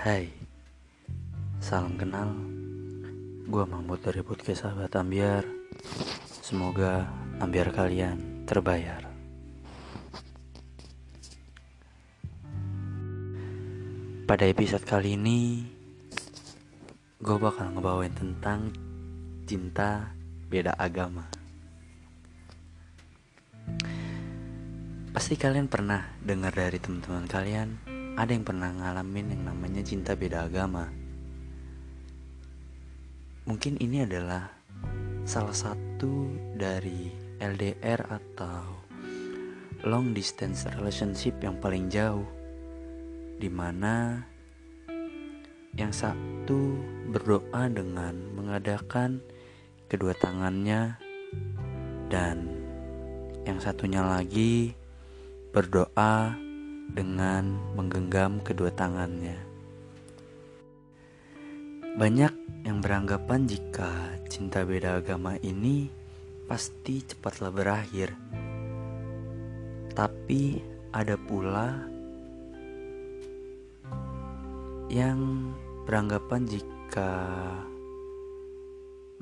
Hai, salam kenal. Gua Mahmud dari podcast Sahabat Ambiar. Semoga ambiar kalian terbayar. Pada episode kali ini, gue bakal ngebawain tentang cinta beda agama. Pasti kalian pernah dengar dari teman-teman kalian ada yang pernah ngalamin yang namanya cinta beda agama. Mungkin ini adalah salah satu dari LDR atau long distance relationship yang paling jauh di mana yang satu berdoa dengan mengadakan kedua tangannya dan yang satunya lagi berdoa dengan menggenggam kedua tangannya. Banyak yang beranggapan jika cinta beda agama ini pasti cepatlah berakhir. Tapi ada pula yang beranggapan jika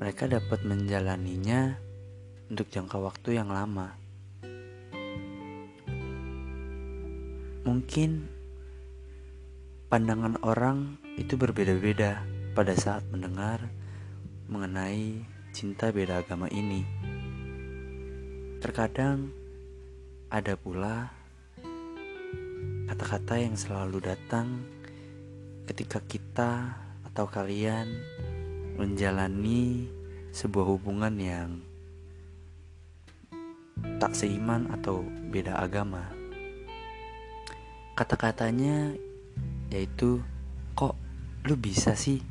mereka dapat menjalaninya untuk jangka waktu yang lama. Mungkin pandangan orang itu berbeda-beda pada saat mendengar mengenai cinta beda agama ini. Terkadang ada pula kata-kata yang selalu datang ketika kita atau kalian menjalani sebuah hubungan yang tak seiman atau beda agama. Kata-katanya yaitu kok lu bisa sih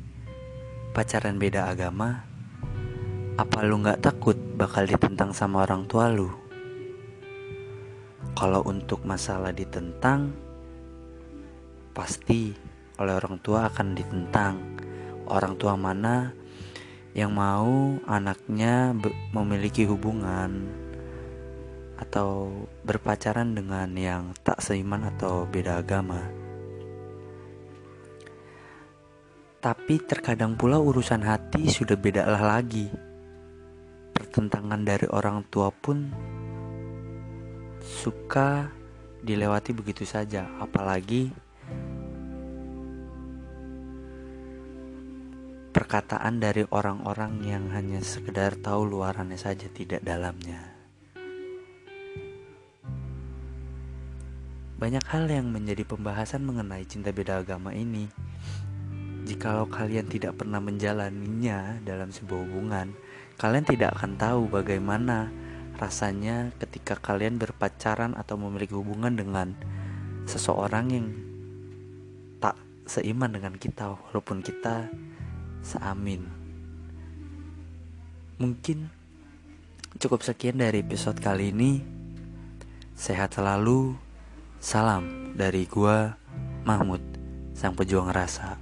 pacaran beda agama? Apa lu nggak takut bakal ditentang sama orang tua lu? Kalau untuk masalah ditentang, pasti oleh orang tua akan ditentang. Orang tua mana yang mau anaknya memiliki hubungan atau berpacaran dengan yang tak seiman atau beda agama. Tapi terkadang pula urusan hati sudah bedalah lagi. Pertentangan dari orang tua pun suka dilewati begitu saja, apalagi perkataan dari orang-orang yang hanya sekedar tahu luarannya saja tidak dalamnya. Banyak hal yang menjadi pembahasan mengenai cinta beda agama ini. Jikalau kalian tidak pernah menjalaninya dalam sebuah hubungan, kalian tidak akan tahu bagaimana rasanya ketika kalian berpacaran atau memiliki hubungan dengan seseorang yang tak seiman dengan kita, walaupun kita seamin. Mungkin cukup sekian dari episode kali ini. Sehat selalu. Salam dari gua Mahmud, sang pejuang rasa.